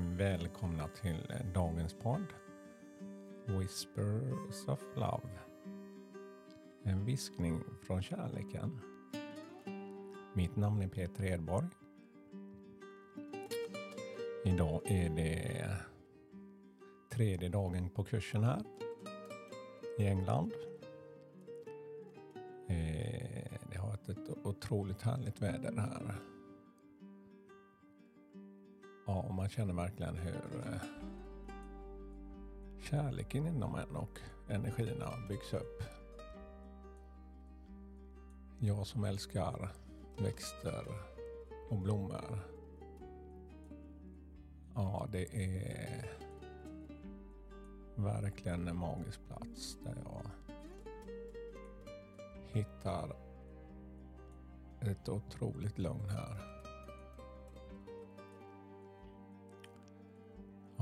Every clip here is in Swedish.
Välkomna till dagens podd Whispers of Love. En viskning från kärleken. Mitt namn är Peter Edborg. Idag är det tredje dagen på kursen här i England. Eh, det har varit ett otroligt härligt väder här. Ja, man känner verkligen hur eh, kärleken inom en och energierna byggs upp. Jag som älskar växter och blommor. Ja, det är verkligen en magisk plats där jag hittar ett otroligt lugn här.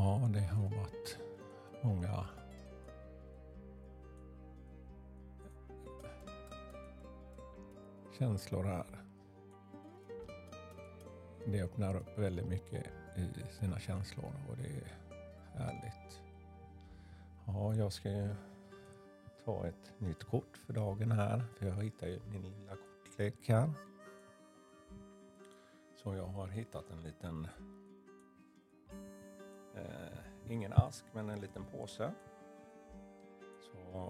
Ja, det har varit många känslor här. Det öppnar upp väldigt mycket i sina känslor och det är härligt. Ja, jag ska ju ta ett nytt kort för dagen här. För jag hittar ju min lilla kortlek här. Så jag har hittat en liten Eh, ingen ask men en liten påse. Så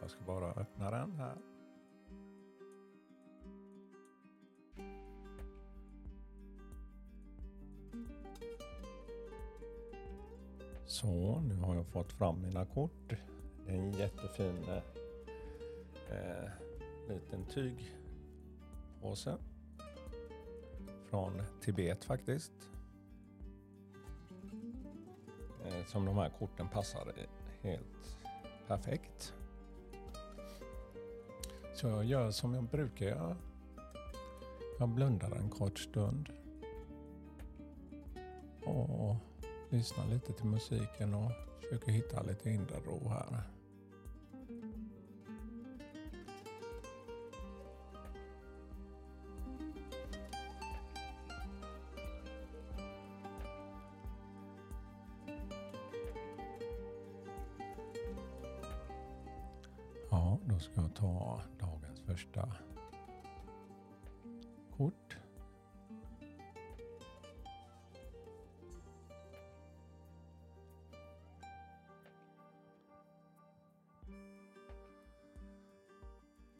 jag ska bara öppna den här. Så, nu har jag fått fram mina kort. Det är en jättefin eh, liten tygpåse. Från Tibet faktiskt. Eh, som de här korten passar helt perfekt. Så jag gör som jag brukar göra. Jag blundar en kort stund. Och lyssnar lite till musiken och försöker hitta lite inre ro här. Ja, då ska jag ta dagens första kort.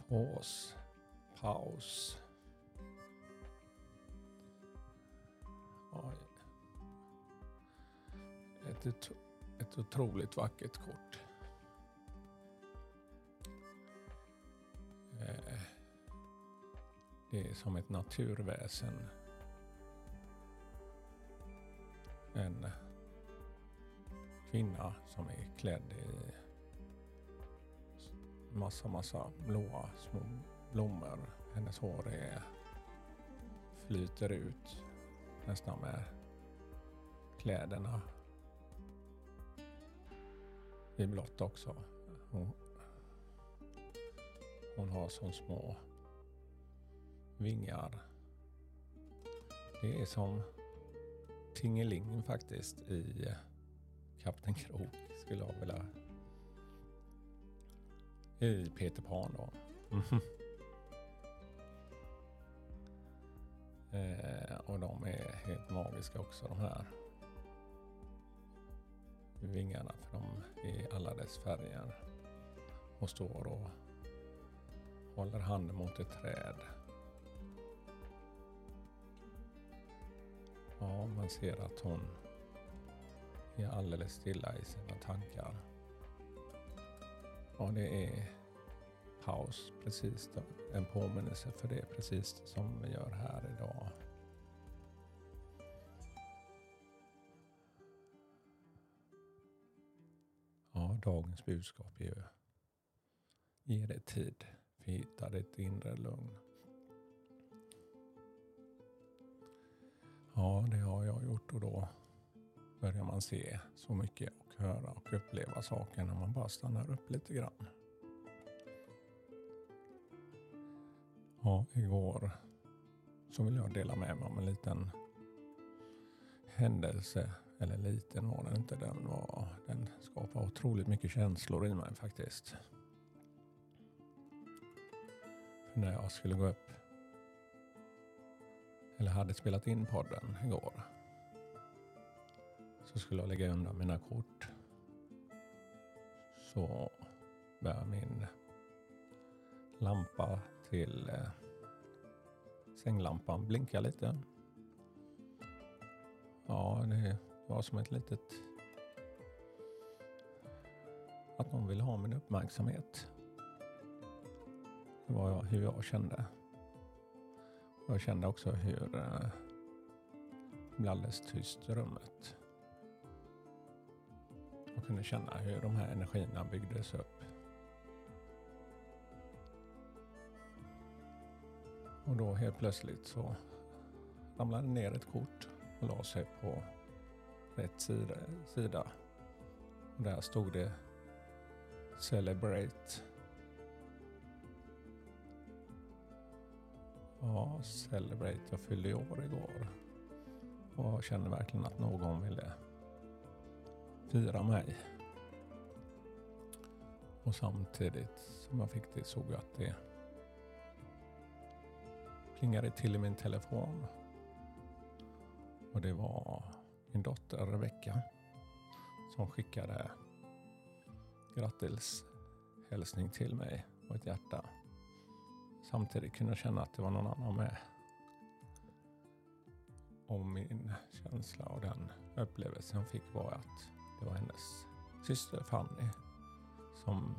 Paus. Paus. Oj. Ett, ett otroligt vackert kort. Det är som ett naturväsen. En kvinna som är klädd i massa, massa blåa små blommor. Hennes hår är, flyter ut nästan med kläderna i blått också. Hon, hon har så små vingar. Det är som Tingeling faktiskt i eh, Kapten Krok skulle jag vilja... I Peter Pan då. Mhm. eh, och de är helt magiska också de här vingarna för de är i alla dess färger och står och håller handen mot ett träd. Ja, man ser att hon är alldeles stilla i sina tankar. Ja, det är paus precis då. En påminnelse för det precis som vi gör här idag. Ja, dagens budskap är ju ge det tid för att hitta ditt inre lugn. Ja, det har jag gjort och då börjar man se så mycket och höra och uppleva saker när man bara stannar upp lite grann. Ja, igår så vill jag dela med mig om en liten händelse, eller liten var den inte, den, var, den skapade otroligt mycket känslor i mig faktiskt. För när jag skulle gå upp, eller hade spelat in podden igår, så skulle jag lägga undan mina kort. Så började min lampa till eh, sänglampan blinka lite. Ja, det var som ett litet... Att någon ville ha min uppmärksamhet. Det var hur jag kände. Jag kände också hur eh, det blev alldeles tyst i rummet. Jag kunde känna hur de här energierna byggdes upp. Och då helt plötsligt så ramlade ner ett kort och la sig på rätt sida. sida. Och där stod det Celebrate. Ja, Celebrate. Jag fyllde år igår. Och jag kände verkligen att någon ville fira mig. Och samtidigt som jag fick det såg jag att det plingade till i min telefon. Och det var min dotter Rebecka som skickade grattishälsning till mig och ett hjärta. Samtidigt kunde jag känna att det var någon annan med. Och min känsla och den upplevelsen jag fick var att det var hennes syster Fanny som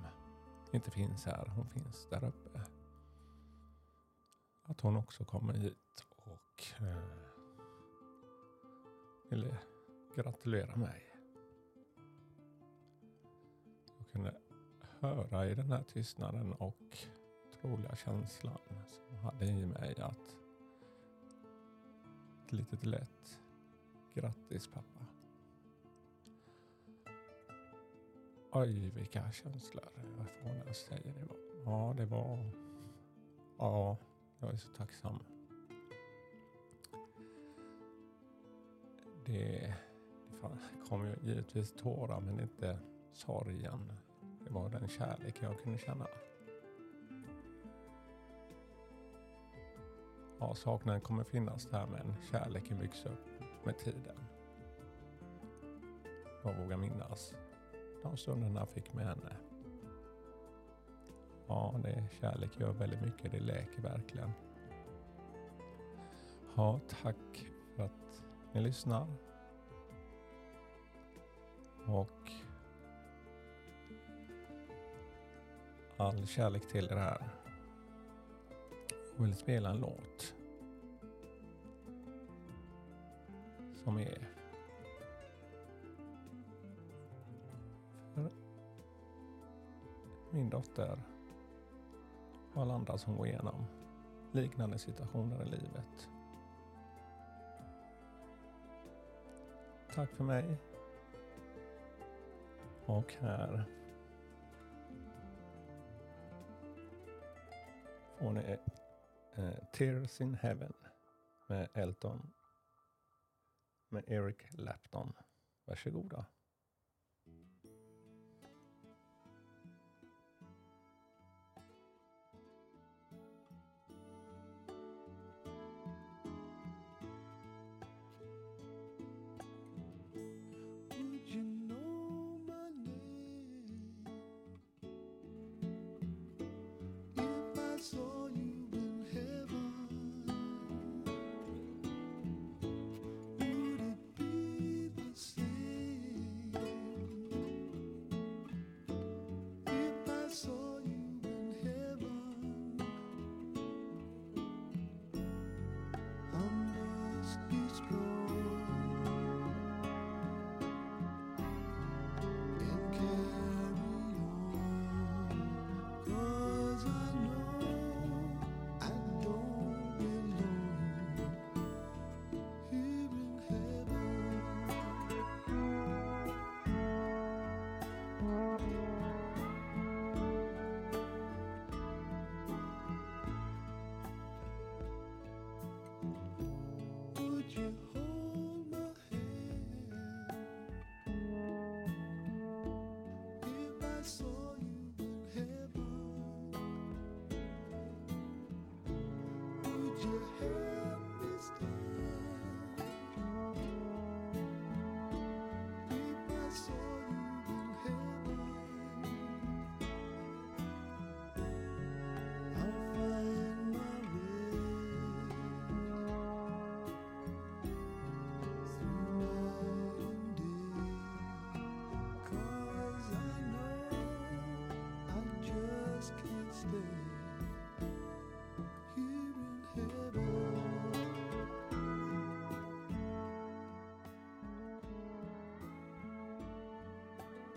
inte finns här. Hon finns där uppe. Att hon också kommer hit och eh, ville gratulera mig. Jag kunde höra i den här tystnaden och otroliga känslan som jag hade i mig att ett litet lätt grattis pappa. Oj, vilka känslor jag får när jag säger det. Ja, det var... Ja, jag är så tacksam. Det, det kom ju givetvis tårar, men inte sorgen. Det var den kärlek jag kunde känna. Ja, saknaden kommer finnas där, men kärleken byggs upp med tiden. Jag vågar minnas de stunderna jag fick med henne. Ja, det kärlek gör väldigt mycket. Det läker verkligen. Ja, tack för att ni lyssnar. Och all kärlek till er här. Jag vill spela en låt som är för min dotter och alla andra som går igenom liknande situationer i livet. Tack för mig. Och här får ni eh, Tears in Heaven med Elton med Eric Lapton. Varsågoda. Your head.